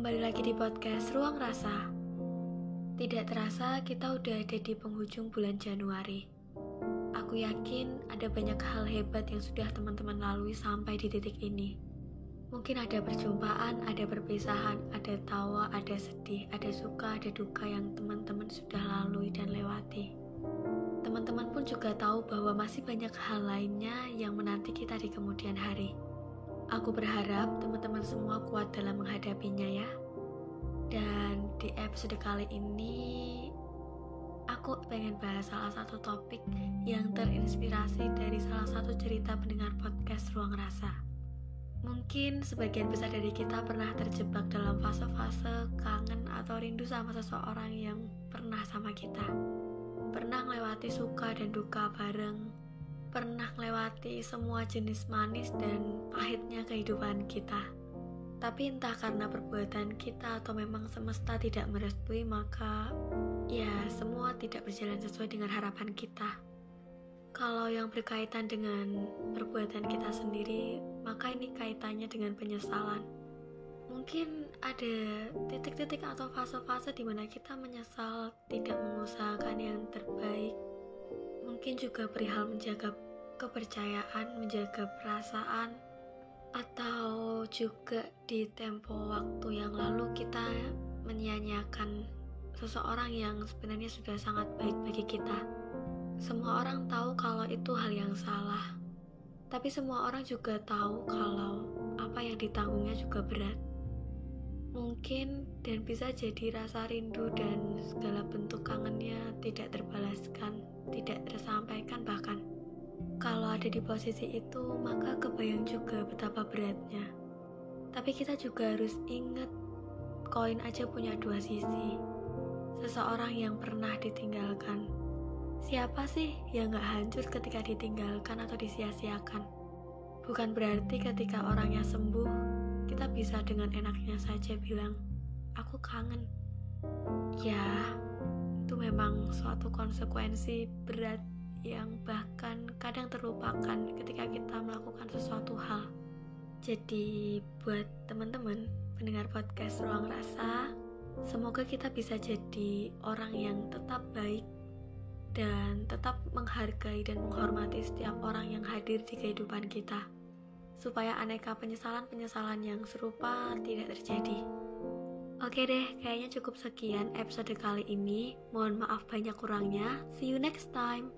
Kembali lagi di podcast Ruang Rasa. Tidak terasa kita udah ada di penghujung bulan Januari. Aku yakin ada banyak hal hebat yang sudah teman-teman lalui sampai di titik ini. Mungkin ada perjumpaan, ada perpisahan, ada tawa, ada sedih, ada suka, ada duka yang teman-teman sudah lalui dan lewati. Teman-teman pun juga tahu bahwa masih banyak hal lainnya yang menanti kita di kemudian hari. Aku berharap teman-teman semua kuat dalam menghadapinya ya. Dan di episode kali ini aku pengen bahas salah satu topik yang terinspirasi dari salah satu cerita pendengar podcast Ruang Rasa. Mungkin sebagian besar dari kita pernah terjebak dalam fase-fase kangen atau rindu sama seseorang yang pernah sama kita. Pernah melewati suka dan duka bareng, pernah melewati semua jenis manis dan pahitnya kehidupan kita. Tapi entah karena perbuatan kita atau memang semesta tidak merestui, maka ya semua tidak berjalan sesuai dengan harapan kita. Kalau yang berkaitan dengan perbuatan kita sendiri, maka ini kaitannya dengan penyesalan. Mungkin ada titik-titik atau fase-fase di mana kita menyesal tidak mengusahakan yang terbaik mungkin juga perihal menjaga kepercayaan, menjaga perasaan, atau juga di tempo waktu yang lalu kita menyanyiakan seseorang yang sebenarnya sudah sangat baik bagi kita. Semua orang tahu kalau itu hal yang salah, tapi semua orang juga tahu kalau apa yang ditanggungnya juga berat mungkin dan bisa jadi rasa rindu dan segala bentuk kangennya tidak terbalaskan, tidak tersampaikan bahkan. Ada di posisi itu, maka kebayang juga betapa beratnya. Tapi kita juga harus ingat, koin aja punya dua sisi. Seseorang yang pernah ditinggalkan. Siapa sih yang gak hancur ketika ditinggalkan atau disia-siakan? Bukan berarti ketika orangnya sembuh, kita bisa dengan enaknya saja bilang, "Aku kangen." Ya, itu memang suatu konsekuensi berat yang bahkan kadang terlupakan ketika kita melakukan sesuatu hal. Jadi, buat teman-teman pendengar podcast Ruang Rasa, semoga kita bisa jadi orang yang tetap baik dan tetap menghargai dan menghormati setiap orang yang hadir di kehidupan kita supaya aneka penyesalan-penyesalan yang serupa tidak terjadi. Oke deh, kayaknya cukup sekian episode kali ini. Mohon maaf banyak kurangnya. See you next time.